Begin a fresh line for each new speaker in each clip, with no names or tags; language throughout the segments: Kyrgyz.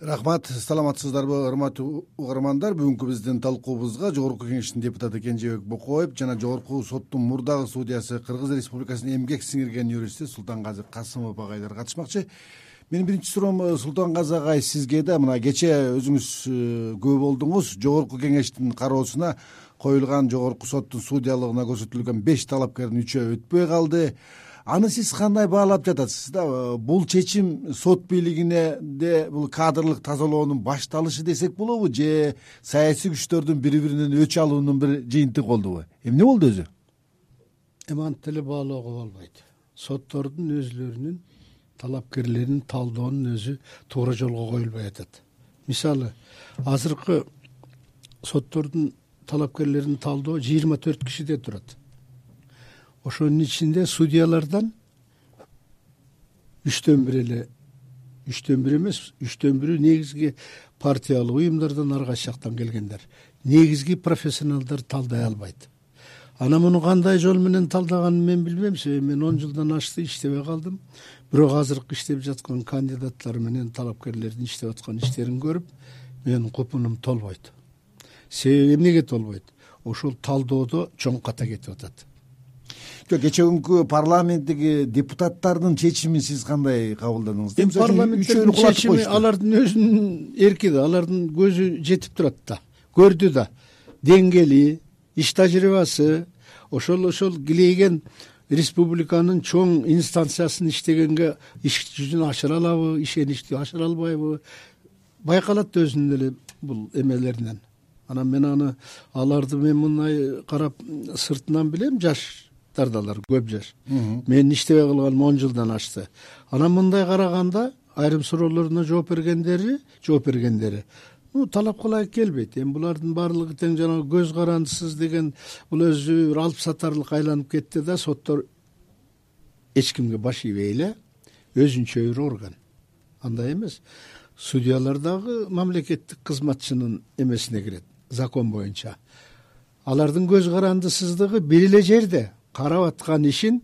рахмат саламатсыздарбы урматтуу угармандар? Бүгүнкү биздин талкуубузга жогорку кеңештин депутаты кенжебек бокоев жана жогорку соттун мурдагы судьясы кыргыз республикасынын эмгек сиңирген юристи султанказы касымов агайлар катышмакчы. Менин биринчи суроом э, султанказы агай сизге да мына кечээ өзүңүз э, күбө болдуңуз. Жогорку кеңештин кароосуна коюлган жогорку соттун судьялыгына көрсөтүлгөн беш талапкердин үчөө өтпөй калды аны сиз кандай баалап жатасыз да? Бул чечим сот бийлигинеде бул кадрлык тазалоонун башталышы десек болобу же саясий күчтөрдүн бири биринен өч алуунун бир жыйынтыгы болдубу эмне болду өзү?
Эми антип эле баалоого болбойт. Соттордун өзүлөрүнүн талапкерлерин талдоонун өзү туура жолго коюлбай атат. Мисалы азыркы соттордун талапкерлерин талдоо жыйырма төрт кишиден турат ошонун ичинде судьялардан үчтөн бир эле үчтөн бир эмес үчтөн бирөө негизги партиялык уюмдардан ар кайсы жактан келгендер. Негизги профессионалдар талдай албайт. Анан муну кандай жол менен талдаганын мен билбейм. Себеби мен он жылдан ашты иштебей калдым. Бирок азыркы иштеп жаткан кандидаттар менен талапкерлердин иштеп аткан иштерин көрүп менин купунум толбойт. Себеби эмнеге толбойт? Ошол талдоодо чоң ката кетип атат
жок кечээ күнкү парламенттеги депутаттардын чечимин сиз кандай кабылдадыңыз
эми парламенттердин чечими алардын өзүнүн эрки да алардын көзү жетип турат да көрдү да. Деңгээли иш тажрыйбасы ошол ошол килейген республиканын чоң инстанциясын иштегенге иш жүзүн ашыра алабы ишеничти ашыра албайбы? Байкалат да өзүнүн эле бул эмелеринен. Анан мен аны аларды мен мындай карап сыртынан билем жаш көп жаш менин иштебей калганым он жылдан ашты. Анан мындай караганда айрым суроолоруна жооп бергендери жооп бергендери. Ну талапка ылайык келбейт. Эми булардын баардыгы тең жанагы көз карандысыз деген бул өзү бир алып сатарлык айланып кетти да соттор эч кимге баш ийбей эле өзүнчө бир орган андай эмес. Судьялар дагы мамлекеттик кызматчынын эмесине кирет закон боюнча. Алардын көз карандысыздыгы бир эле жерде карап аткан ишин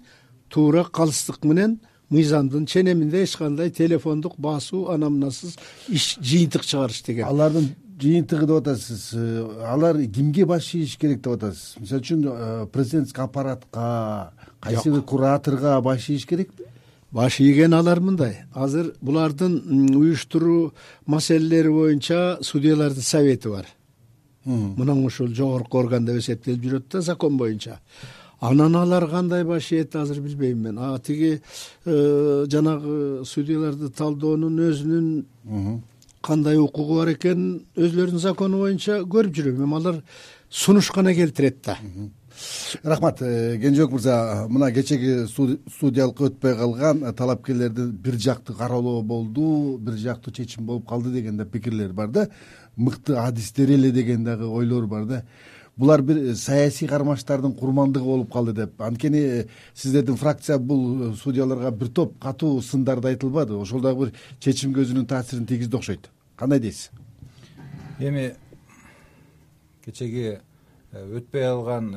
туура калыстык менен мыйзамдын ченеминде эч кандай телефондук басуу анан мынасыз иш жыйынтык чыгарыш деген.
Алардын жыйынтыгы деп атасыз э, алар кимге баш ийиш керек деп атасыз? Мисалы үчүн э, президентский аппаратка кайсы бир кураторго баш ийиш керекпи
баш ийген алар мындай. Азыр булардын уюштуруу маселелери боюнча судьялардын совети бар. Мына ушул жогорку орган деп эсептелип жүрөт да закон боюнча анан алар кандай баш ийет азыр билбейм мен. А тиги э, жанагы судьяларды талдоонун өзүнүн кандай укугу бар экенин өзүлөрүнүн закону боюнча көрүп жүрөм. Эми алар сунуш гана келтирет да.
Рахмат э, кенжебек мырза мына кечеги судьялыкка өтпөй калган талапкерлерди бир жактуу кароолоо болду бир жактуу чечим болуп калды деген да пикирлер бар да. Мыкты адистер эле деген дагы ойлор бар да булар бир э, саясий кармаштардын курмандыгы болуп калды деп. Анткени э, сиздердин фракция бул э, судьяларга бир топ катуу сындарды айтылбады. Ошол дагы бир чечимге өзүнүн таасирин тийгизди окшойт. Кандай дейсиз?
Эми кечеги өтпөй алган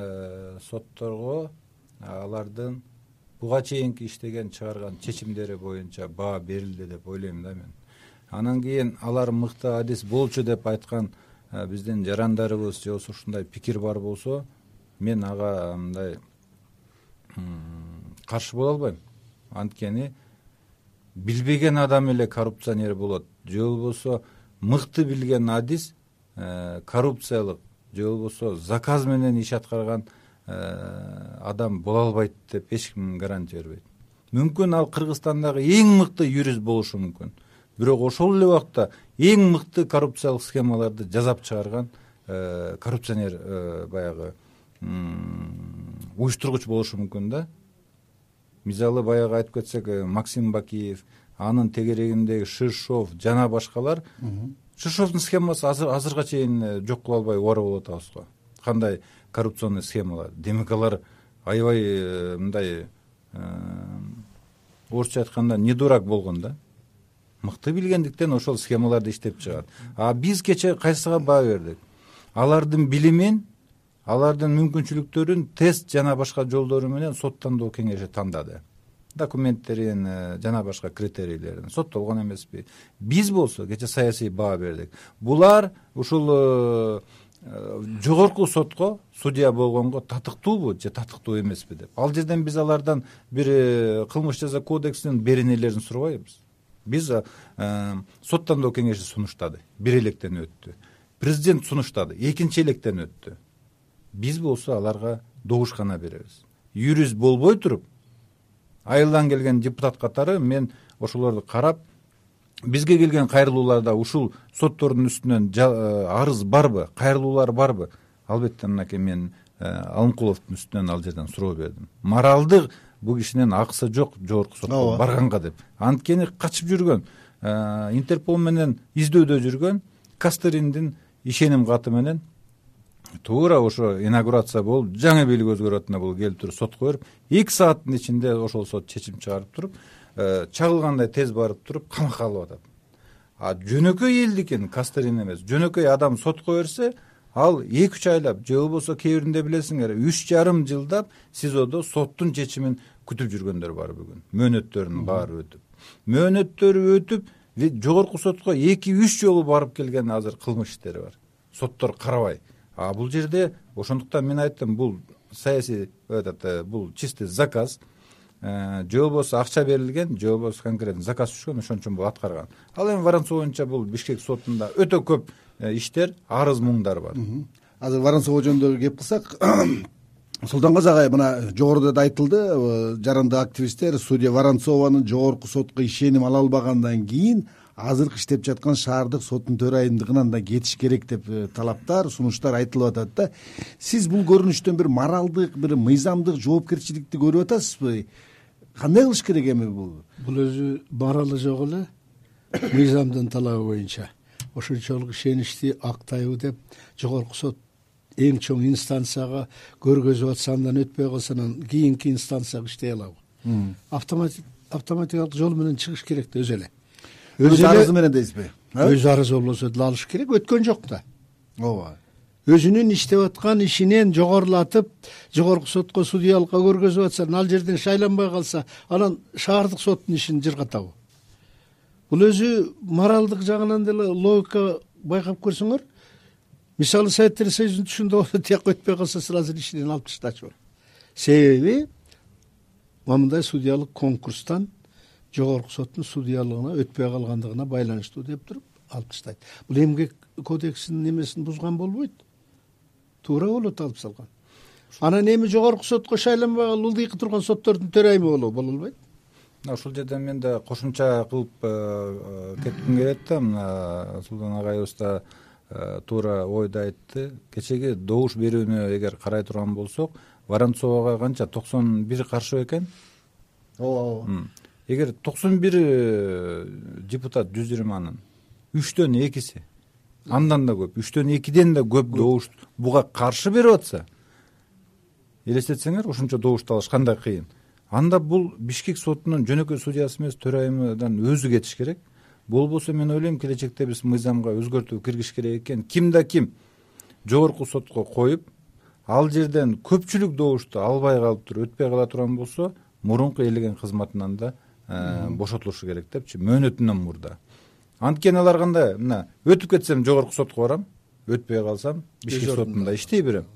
сотторго алардын буга чейинки иштеген чыгарган чечимдери боюнча баа берилди деп ойлойм да мен. Анан кийин алар мыкты адис болчу деп айткан биздин жарандарыбыз же болбосо ушундай пикир бар болсо мен ага мындай каршы боло албайм. Анткени билбеген адам эле коррупционер болот. Же болбосо мыкты билген адис э, коррупциялык же болбосо заказ менен иш аткарган э, адам боло албайт деп эч ким гарантия бербейт. Мүмкүн ал кыргызстандагы эң мыкты юрист болушу мүмкүн бирок ошол эле убакта эң мыкты коррупциялык схемаларды жасап чыгарган э, коррупционер э, баягы уюштургуч болушу мүмкүн да. Мисалы баягы айтып кетсек э, максим бакиев анын тегерегиндеги ширшов жана башкалар. Ширшовдун схемасы азыркыга чейин жок кыла албай убара болуп атабыз го. Кандай коррупционный схемалар? Демек алар аябай мындай орусча айтканда не дурак болгон да мыкты билгендиктен ошол схемаларды иштеп чыгат. А биз кечээ кайсыга баа бердик? Алардын билимин алардын мүмкүнчүлүктөрүн тест жана башка жолдору менен сот тандоо кеңеши тандады. Документтерин э, жана башка критерийлерин. Соттолгон эмеспи. Биз болсо кечээ саясий баа бердик. Булар ушул э, жогорку сотко судья болгонго татыктуубу же татыктуу эмеспи деп. Ал жерден биз алардан бир кылмыш жаза кодексинин беренелерин сурабайбыз биз сот тандоо кеңеши сунуштады бир электен өттү. Президент сунуштады экинчи электен өттү. Биз болсо аларга добушкана беребиз. Юрист болбой туруп айылдан келген депутат катары мен ошолорду карап бизге келген кайрылууларда ушул соттордун үстүнөн э, арыз барбы кайрылуулар барбы? Албетте мынакей мен э, алымкуловдун үстүнөн ал жерден суроо бердим. Моралдык бул кишинин акысы жок жогорку сотко барганга деп. Анткени качып жүргөн э, интерпол менен издөөдө жүргөн кастериндин ишеним каты менен туура ошо инаугурация болуп жаңы бийлик өзгөрүп атына бул келип туруп сотко берип эки сааттын ичинде ошол сот чечим чыгарып туруп э, чагылгандай тез барып туруп камакка алып атат. А жөнөкөй элдикин кастерин эмес. Жөнөкөй адам сотко берсе ал эки үч айлап же болбосо кээ биринде билесиңер үч жарым жылдап сизодо соттун чечимин күтүп жүргөндөр бар бүгүн. Мөөнөттөрүнүн баары өтүп. Мөөнөттөрү өтүп жогорку сотко эки үч жолу барып келген азыр кылмыш иштери бар. Соттор карабай. А бул жерде ошондуктан мен айттым бул саясий этот э, бул чистый заказ. Э, же болбосо акча берилген же болбосо конкретно заказ түшкөн ошон үчүн бул аткарган. Ал эми воронцов боюнча бул бишкек сотунда өтө көп э, иштер арыз муңдар бар.
Азыр воронцово жөнүндө кеп кылсак султанказы агай мына жогоруда да айтылды жарандык активисттер судья воронцованын жогорку сотко ишеним ала албагандан кийин азыркы иштеп жаткан шаардык соттун төрайымдыгынан да кетиш керек деп э, талаптар сунуштар айтылып атат да. Сиз бул көрүнүштөн бир моралдык бир мыйзамдык жоопкерчиликти көрүп атасызбы? Кандай кылыш керек эми бул?
Бул өзү моралы жок эле мыйзамдын талабы боюнча. Ошончолук ишеничти актайбы деп жогорку сот эң чоң инстанцияга көргөзүп атса андан өтпөй калса анан кийинки инстанцияга иштей алабы. Автоматикалык жол менен чыгыш керек да өзү эле.
Өз арызы менен дейсизби?
Өз арызы болбосо деле алыш керек өткөн жок да.
Ооба
өзүнүн иштеп аткан ишинен жогорулатып жогорку сотко судьялыкка көргөзүп атса анан ал жерден шайланбай калса анан шаардык соттун ишин жыргатабы. Бул өзү моралдык жагынан деле логика байкап көрсөңөр мисалы советтер союзунун түшүндө тияка өтпөй калса сразу ишинен алып таштачу себеби моундай судьялык конкурстан жогорку соттун судьялыгына өтпөй калгандыгына байланыштуу деп туруп алып таштайт бул эмгек кодексинин эмесин бузган болбойт? Туура болот алып салган. Анан эми жогорку сотко шайланбай калып ылдыйкы турган соттордун төрайымы болобу боло албайт
ушул жерден мен да кошумча кылып э, э, кетким келет да мына султан агайыбыз да туура ойду айтты. Кечеги добуш берүүнү эгер карай турган болсок воронцового канча токсон бир каршы бекен
ооба ооба
эгер токсон бир э, депутат жүз жыйырманын үчтөн экиси андан да көп үчтөн экиден да көп добуш буга каршы берип атса элестетсеңер ушунча добушту алыш кандай кыйын. Анда бул бишкек сотунун жөнөкөй судьясы эмес төрайымыдан өзү кетиш керек болбосо мен ойлойм келечекте биз мыйзамга өзгөртүү киргизиш керек экен. Ким да ким жогорку сотко коюп ал жерден көпчүлүк добушту албай калып туруп өтпөй кала турган болсо мурунку ээлеген кызматынан да Э, бошотулушу керек депчи. Мөөнөтүнөн мурда. Анткени алар кандай? Мына өтүп кетсем жогорку сотко барам өтпөй калсам бишкек сотунда иштей берем.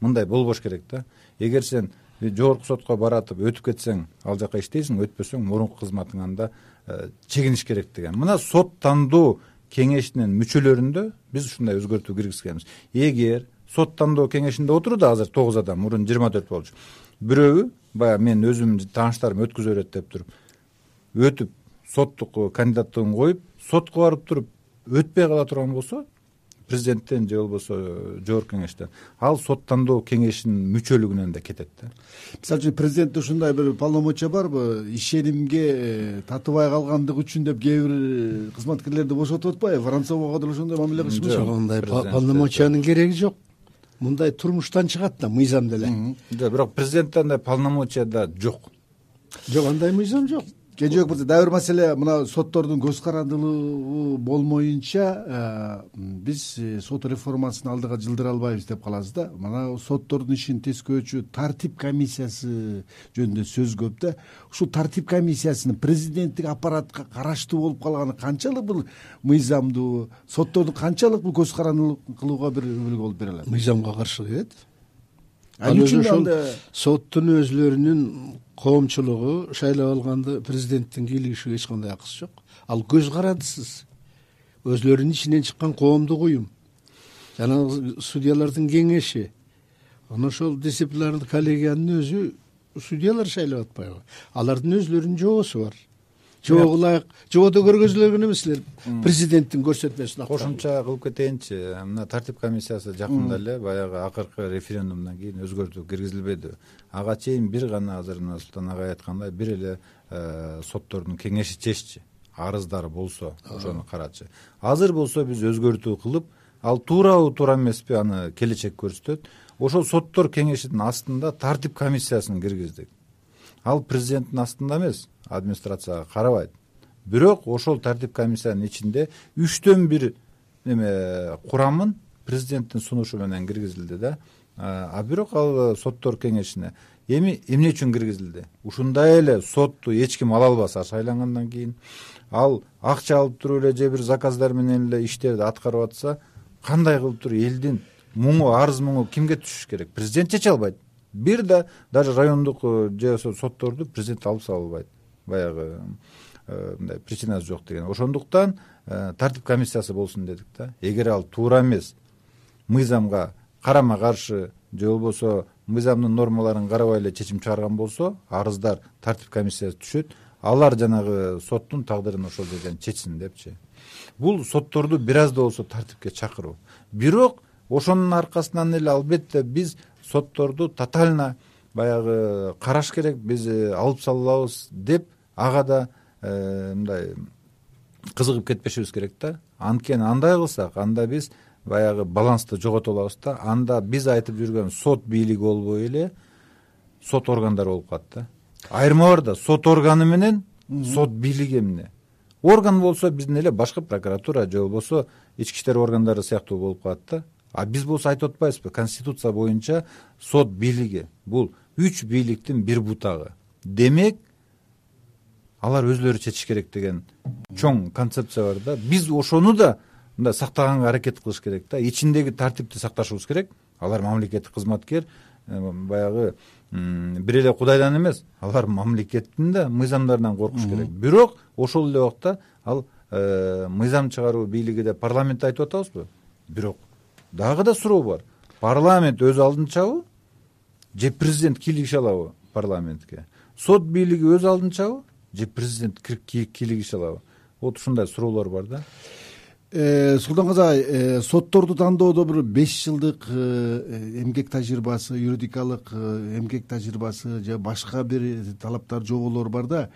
Мындай болбош керек да. Эгер сен жогорку сотко баратып өтүп кетсең ал жака иштейсиң өтпөсөң мурунку кызматыңан да э, чегиниш керек деген. Мына сот тандоо кеңешинин мүчөлөрүндө биз ушундай өзгөртүү киргизгенбиз. Эгер сот тандоо кеңешинде отурду да азыр тогуз адам мурун жыйырма төрт болчу. Бирөөү баягы менин өзүмдүн тааныштарым өткүзө берет деп туруп өтүп соттук кандидаттыгын коюп сотко барып туруп өтпөй кала турган болсо президенттен же болбосо жогорку кеңештен. Ал сот тандоо кеңешинин мүчөлүгүнөн да кетет да.
Мисалы үчүн президентте ушундай бир полномочия барбы? Ишенимге э, татыбай калгандыгы үчүн деп кээ бир э, кызматкерлерди бошотуп атпайбы? Воронцового деле ошондой мамиле кылышмы
жок андай полномочиянын кереги жок. Мындай турмуштан чыгат да мыйзам деле.
Жок бирок президентте андай полномочия да жок.
Жок андай мыйзам жок
кенжебек мырза дагы бир маселе мына соттордун көз карандылыгы болмоюнча э, биз э, сот реформасын алдыга жылдыра албайбыз деп калабыз да. Мына соттордун ишин тескөөчү тартип комиссиясы жөнүндө сөз көп да. Ушул тартип комиссиясынын президенттик аппаратка караштуу болуп калганы канчалык бул мыйзамдуу сотторду канчалык бул көз карандылык кылууга бир үлгү болуп бере алат?
Мыйзамга каршы келет ал өзү ошол соттун өзүлөрүнүн коомчулугу шайлап алганды президенттин кийлигишиге эч кандай акысы жок. Ал көз карандысыз өзүлөрүнүн ичинен чыккан коомдук уюм жанагы судьялардын кеңеши анан ошол дисциплинардык коллегиянын өзү судьялар шайлап атпайбы. Алардын өзүлөрүнүн жообосу бар жобого ылайык жободо көргөзүлгөн эмес президенттин көрсөтмөсүн
кошумча кылып кетейинчи. Мына тартип комиссиясы жакында эле баягы акыркы референдумдан кийин өзгөртүү киргизилбеди ага чейин бир гана азыр мына султан агай айткандай бир эле э, соттордун кеңеши чеччи. Арыздар болсо ошону карачы. Азыр болсо биз өзгөртүү кылып ал туурабы туура эмеспи аны келечек көрсөтөт. Ошол соттор кеңешинин астында тартип комиссиясын киргиздик ал президенттин астында эмес администрацияга карабайт. Бирок ошол тартип комиссиянын ичинде үчтөн бир неме курамын президенттин сунушу менен киргизилди да. А бирок ал соттор кеңешине эми эмне үчүн киргизилди? Ушундай эле сотту эч ким ала албаса шайлангандан кийин. Ал акча алып туруп эле же бир заказдар менен эле иштерди аткарып атса кандай кылып туруп элдин муңу арыз муңу кимге түшүш керек? Президент чече албайт бир да даже райондук э, же болбосо сотторду президент алып сала албайт баягы э, мындай причинасы жок деген. Ошондуктан э, тартип комиссиясы болсун дедик да. Эгер ал туура эмес мыйзамга карама каршы же болбосо мыйзамдын нормаларын карабай эле чечим чыгарган болсо арыздар тартип комиссиясы түшөт. Алар жанагы соттун тагдырын ошол жерден чечсин депчи. Бул сотторду бир аз да болсо тартипке чакыруу. Бирок ошонун аркасынан эле албетте биз сотторду тотально баягы караш керек биз э, алып сала деп ага да э, мындай кызыгып кетпешибиз керек да. Анткени андай кылсак анда биз баягы балансты жогото алабыз да. Анда биз айтып жүргөн сот бийлиги болбой эле сот органдары болуп калат да. Айырма бар да сот органы менен сот бийлиги эмне. Орган болсо биздин эле башкы прокуратура же болбосо ички иштер органдары сыяктуу болуп калат да а биз болсо айтып атпайбызбы конституция боюнча сот бийлиги. Бул үч бийликтин бир бутагы. Демек алар өзүлөрү чечиш керек деген чоң концепция бар да. Биз ошону да мындай сактаганга аракет кылыш керек да. Ичиндеги тартипти сакташыбыз керек. Алар мамлекеттик кызматкер э, баягы бир эле кудайдан эмес. Алар мамлекеттин да мыйзамдарынан коркуш керек. Бирок ошол эле убакта ал э, мыйзам чыгаруу бийлиги деп парламентте айтып атабызбы? Бирок дагы да суроо бар. Парламент өз алдынчабы же президент кийлигише алабы парламентке? Сот бийлиги өз алдынчабы же президент кийлигише алабы? Вот ушундай суроолор бар да.
Э, султан каза э, сотторду тандоодо бир беш жылдык э, эмгек тажрыйбасы юридикалык эмгек тажрыйбасы же башка бир талаптар жоболор бар да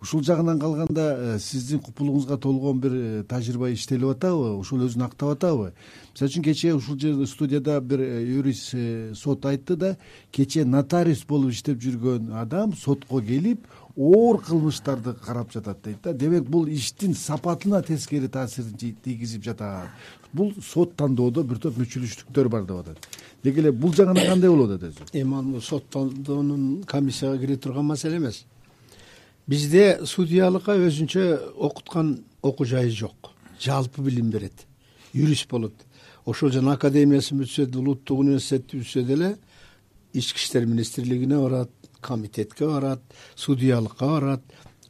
ушул жагынан калганда сиздин купулуңузга толгон бир тажрыйба иштелип атабы ушул өзүн актап атабы. Мисалы үчүн кечээ ушул жерде студияда бир юрист сот айтты да кечээ нотариус болуп иштеп жүргөн адам сотко келип оор кылмыштарды карап жатат дейт да. Демек бул иштин сапатына тескери таасирин тийгизип жатат. Бул сот тандоодо бир топ мүчүлүштүктөр бар деп атат. Деги эле бул жагынан кандай болуп атат өзү?
Эми ал сот тандоонун комиссияга кире турган маселе эмес бизде судьялыкка өзүнчө окуткан окуу жайы жок. Жалпы билим берет юрист болот. Ошол жана академиясын бүтсө улуттук университетти бүтсө деле ички иштер министрлигине барат комитетке барат судьялыкка барат.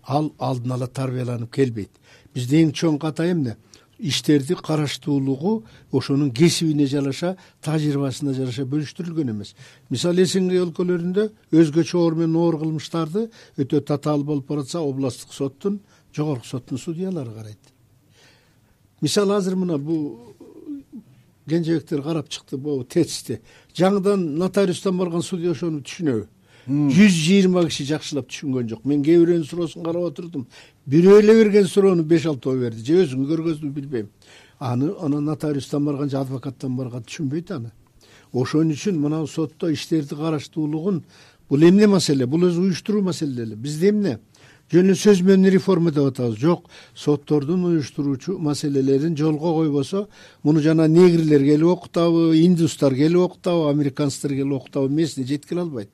Ал алдын ала тарбияланып келбейт. Бизде эң чоң ката эмне иштерди караштуулугу ошонун кесибине жараша тажрыйбасына жараша бөлүштүрүлгөн эмес. Мисалы снг өлкөлөрүндө өзгөчө оор менен оор кылмыштарды өтө татаал болуп баратса областтык соттун жогорку соттун судьялары карайт. Мисалы азыр мына бул кенжебектер карап чыкты могу тестти жаңыдан нотариустан барган судья ошону түшүнөбү жүз жыйырма киши жакшылап түшүнгөн жок. Мен кээ бирөөнүн суроосун карап отурдум. Бирөө эле берген суроону беш алтоо берди. Же өзүң көргөздүңбү билбейм. Аны анан нотариустан барган же адвокаттан барган түшүнбөйт аны. Ошон үчүн мына сотто иштерди караштуулугун бул эмне маселе? Бул өзү уюштуруу маселе эле. Бизде эмне? Жөн эле сөз менен реформа деп атабыз. Жок соттордун уюштуруучу маселелерин жолго койбосо муну жана негрлер келип окутабы индустар келип окутабы американецтер келип окутабы эмесине жеткире албайт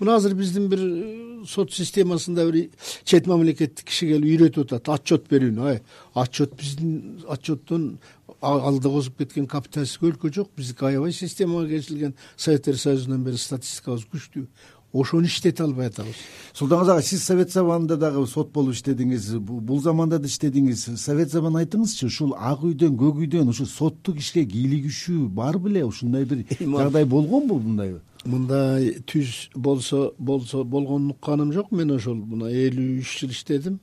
мына азыр биздин бир э, сот системасында бир чет мамлекеттик киши келип үйрөтүп атат отчет берүүнү ай отчет биздин отчеттон алдыда озуп кеткен капиталисттик өлкө жок биздики аябай системага чечилген советтер союзунан бери статистикабыз күчтүү ошону иштете албай атабыз.
Султан ага сиз совет заманында дагы сот болуп иштедиңиз бул заманда да иштедиңиз. Совет заманын айтыңызчы ушул ак үйдөн көк үйдөн ушу соттук ишке кийлигишүү бар беле? Ушундай бир жагдай болгонбу мындайбы
мындай? Түз болсо болсо болгонун укканым жок. Мен ошол мына элүү үч жыл иштедим.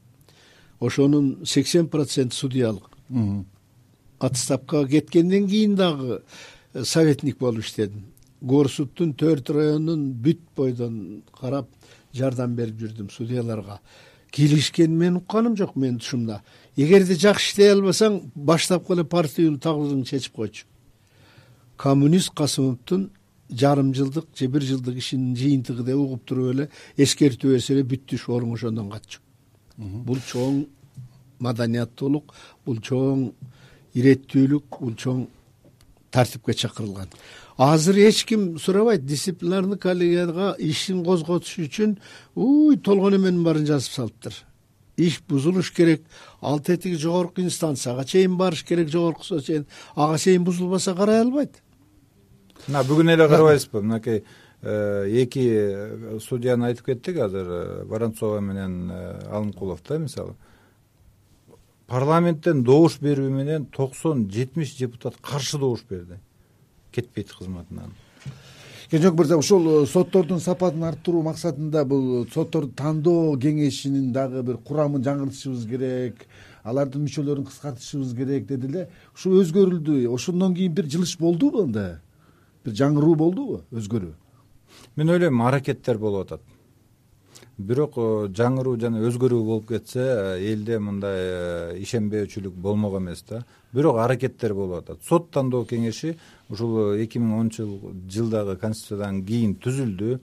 Ошонун сексен проценти судьялык. Отставкага кеткенден кийин дагы э, советник болуп иштедим горсудтун төрт районун бүт бойдон карап жардам берип жүрдүм судьяларга. Кийлигишкенин мен укканым жок менин тушумда. Эгерде жакшы иштей албасаң баштапкы эле партиялуу тагдырыңды чечип койчу. Коммунист касымовдун жарым жылдык же бир жылдык ишинин жыйынтыгы деп угуп туруп эле эскертүү берсе эле бүттү иш оруң ошондон каччу бул чоң маданияттуулук бул чоң иреттүүлүк бул чоң тартипке чакырылган. Азыр эч ким сурабайт дисциплинарный коллегияга ишин козготуш үчүн уй толгон эменин баарын жазып салыптыр иш бузулуш керек. Ал тетиги жогорку инстанцияга чейин барыш керек жогорку сот чейин ага чейин бузулбаса карай албайт.
Мына бүгүн эле карабайсызбы? Мынакей э, эки э, судьяны айтып кеттик азыр э, воронцова менен алымкулов да мисалы парламенттен добуш берүү менен токсон жетимиш депутат каршы добуш берди. Кетпейт кызматынан.
Кенжебек мырза ушул соттордун сапатын арттыруу максатында бул сотторду тандоо кеңешинин дагы бир курамын жаңыртышыбыз керек алардын мүчөлөрүн кыскартышыбыз керек деди эле ушул өзгөрүлдү. Ошондон кийин бир жылыш болдубу анда? Бир жаңыруу болдубу өзгөрүү?
Мен ойлойм аракеттер болуп атат бирок э, жаңыруу жана өзгөрүү болуп кетсе э, элде мындай э, ишенбөөчүлүк болмок эмес да. Бирок аракеттер болуп атат. Сот тандоо кеңеши ушул эки миң онунчу жылдагы конституциядан кийин түзүлдү.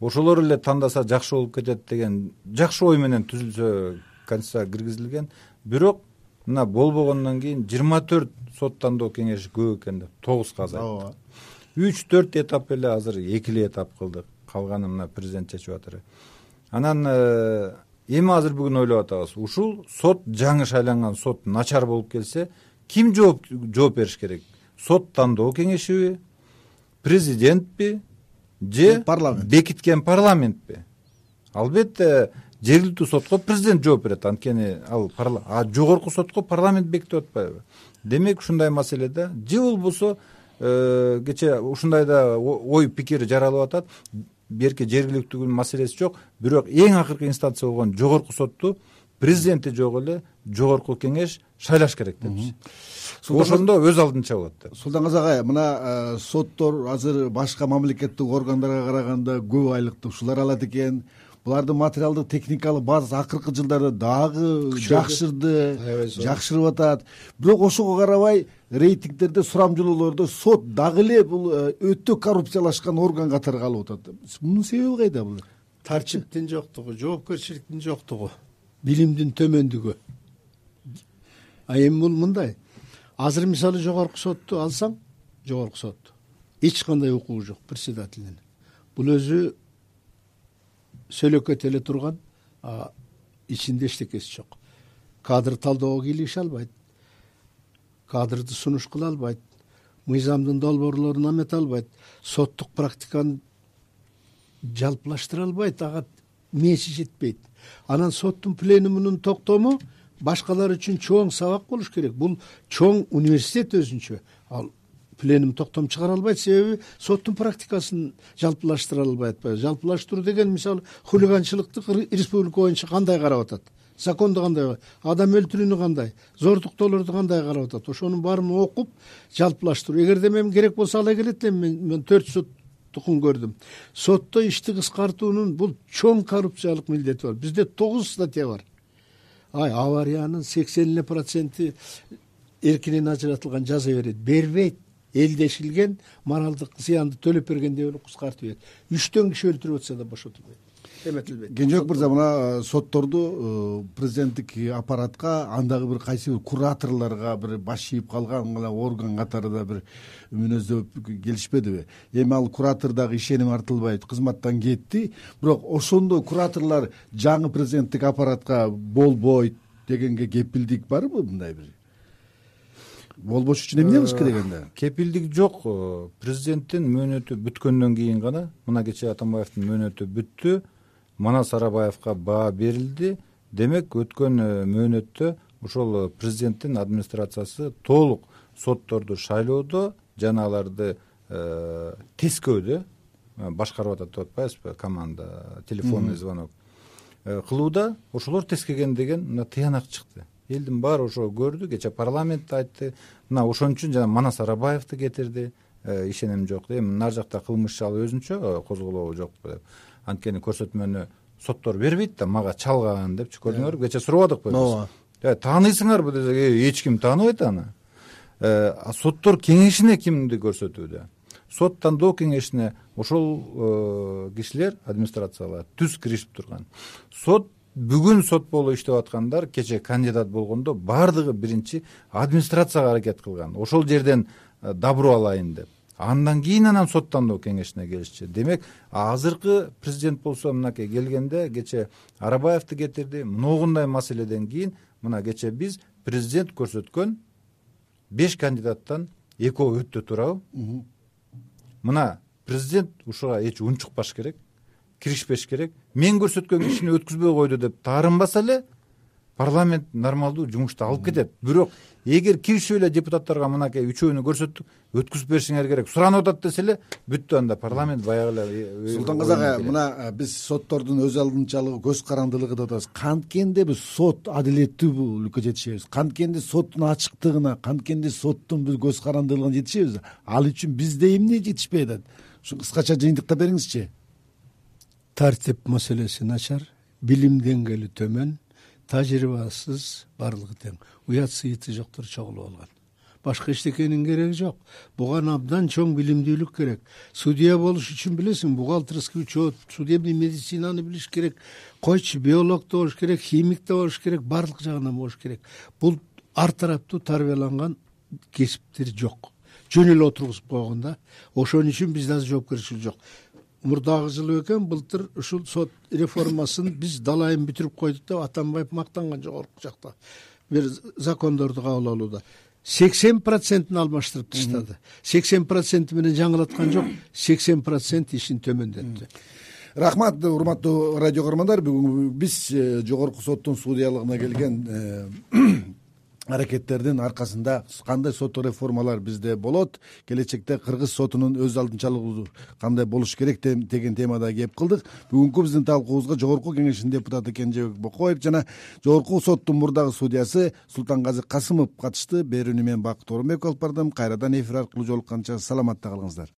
Ошолор эле тандаса жакшы болуп кетет деген жакшы ой менен түзүлсө конституцияга киргизилген. Бирок мына болбогондон кийин жыйырма төрт сот тандоо кеңеши көп экен деп тогузга азайт ооба. Үч төрт этап эле азыр эки этап кылдык. Калганын мына президент чечип атыр анан э, эми азыр бүгүн ойлоп атабыз. Ушул сот жаңы шайланган сот начар болуп келсе ким жооп жооп бериш керек? Сот тандоо кеңешиби президентпи же парламент. бекиткен парламентпи? Албетте жергиликтүү сотко президент жооп берет. Анткени ал а жогорку сотко парламент бекитип атпайбы. Демек ушундай маселе да же болбосо Э, кечээ ушундай да ой пикир жаралып атат берки жергиликтүүнүн маселеси жок бирок эң акыркы инстанция болгон жогорку сотту президенти жок эле жогорку кеңеш шайлаш керек депчи. Ошондо өз алдынча болот деп.
Султан агай мына э, соттор азыр башка мамлекеттик органдарга караганда көп айлыкты ушулар алат экен. Булардын материалдык техникалык базасы акыркы жылдары дагы жакшырды жакшырып атат. Бирок ошого карабай рейтингдерде сурамжылоолордо сот дагы эле бул э, өтө коррупциялашкан орган катары калып атат. Мунун себеби кайда бул?
Тартиптин жоктугу жоопкерчиликтин жоктугу. Билимдин төмөндүгү. А эми бул мындай. Азыр мисалы жогорку сотту алсаң жогорку сотту эч кандай укугу жок председателинин бул өзү сөйлекет эле турган ичинде эчтекеси жок. Кадр талоого кийлигише албайт кадрды сунуш кыла албайт мыйзамдын долбоорлорун эмете албайт соттук практиканы жалпылаштыра албайт ага мээси жетпейт. Анан соттун пленумунун токтому башкалар үчүн чоң сабак болуш керек. Бул чоң университет өзүнчө. Ал пленум токтом чыгара албайт себеби соттун практикасын жалпылаштыра албай атпайбы жалпылаштыруу деген мисалы хулиганчылыкты республика боюнча кандай карап атат законду кандай? Адам өлтүрүүнү кандай? Зордуктоолорду кандай карап атат? Ошонун баарын окуп жалпылаштыруу. Эгерде мен керек болсо ала келет элем мен төрт соттукун көрдүм. Сотто ишти кыскартуунун бул чоң коррупциялык милдети бар. Бизде тогуз статья бар. Ай авариянын сексен эле проценти эркинен ажыратылган жаза берет бербейт. Элдешилген моралдык зыянды төлөп бергендей болуп кыскартып берет. Үчтөн киши өлтүрүп атса да бошотулбайт эметилбейт
кенжебек мырза мына сотторду президенттик аппаратка андагы бир кайсы бир кураторлорго бир баш ийип калган мына орган катары да бир мүнөздөп келишпедиби. Эми ал куратор дагы ишеним артылбай кызматтан кетти. Бирок ошондой кураторлор жаңы президенттик аппаратка болбойт дегенге кепилдик барбы мындай бир? Болбош үчүн эмне кылыш керек анда?
Кепилдик жок президенттин мөөнөтү бүткөндөн кийин гана мына кечээ атамбаевдин мөөнөтү бүттү манас арабаевка баа берилди. Демек өткөн э, мөөнөттө ошол президенттин администрациясы толук сотторду шайлоодо жана аларды э, тескөөдө э, башкарып атат деп атпайбызбы команда телефонный звонок кылууда ошолор тескеген деген мына тыянак чыкты. Элдин баары ошо көрдү кечээ парламентте айтты. Мына ошон үчүн жана манас арабаевди кетирди. Э, ишеним жок эми нары жакта кылмыш ал өзүнчө э, козголобу жокпу деп анткени көрсөтмөнү соттор бербейт да мага чалган депчи көрдүңөрбү кечээ сурабадыкпы
ооба.
Э, тааныйсыңарбы десек эч ким тааныбайт аны. Соттор кеңешине кимди көрсөтүүдө? Сот тандоо кеңешине ошол кишилер администрациялар түз киришип турган. Сот бүгүн сот болуп иштеп аткандар кечээ кандидат болгондо баардыгы биринчи администрацияга аракет кылган. Ошол жерден э, добро алайын деп андан кийин анан сот тандоо кеңешине келишчү демек азыркы президент болсо мынакей келгенде кечээ арабаевди кетирди. Могундай маселеден кийин мына кечээ биз президент көрсөткөн беш кандидаттан экөө өттү туурабы. Мына президент ушуга эч унчукпаш керек киришпеш керек. Мен көрсөткөн кишини өткүзбөй койду деп таарынбаса эле парламент нормалдуу жумушту алып кетет. Бирок эгер киришип эле депутаттарга мынакей үчөөнү көрсөттүк өткүзүп беришиңер керек. Суранып атат десе эле бүттү анда парламент баягы эле
э, э, султан казак ага мына э, биз соттордун өз алдынчалыгы көз карандылыгы деп атабыз. Канткенде биз сот адилеттүүлүккө жетишебиз. Канткенде соттун ачыктыгына канткенде соттун бир көз карандылыгына жетишебиз. Ал үчүн бизде эмне жетишпей атат ушу кыскача жыйынтыктап бериңизчи
тартип маселеси начар билим деңгээли төмөн тажрыйбасыз баардыгы тең. Уят сыйыты жоктор чогулуп алган. Башка эчтекенин кереги жок. Буга абдан чоң билимдүүлүк керек. Судья болуш үчүн билесиң бухгалтерский учет судебный медицинаны билиш керек койчу биолог да болуш керек химик да болуш керек баардык жагынан болуш керек. Бул ар тараптуу тарбияланган кесиптер жок. Жөн эле отургузуп койгон да. Ошон үчүн бизде азыр жоопкерчилик жок мурдагы жылы бекен былтыр ушул сот реформасын биз далайын бүтүрүп койдук деп атамбаев мактанган жогорку жакта. Бир закондорду кабыл алууда. Сексен процентин алмаштырып таштады сексен проценти менен жаңылаткан жок сексен процент ишин төмөндөттү.
Рахмат урматтуу радио көрөрмандар бүгүн биз э, жогорку соттун судьялыгына келген э, аракеттердин аркасында кандай соттук реформалар бизде болот? Келечекте кыргыз сотунун өз алдынчалыгы кандай болуш керек деген темада кеп кылдык. Бүгүнкү биздин талкуубузга жогорку кеңештин депутаты кенжебек бокоев жана жогорку соттун мурдагы судьясы султанказы касымов катышты берүүнү мен бакыт оорунбеков алып бардым кайрадан эфир аркылуу жолукканча саламатта калыңыздар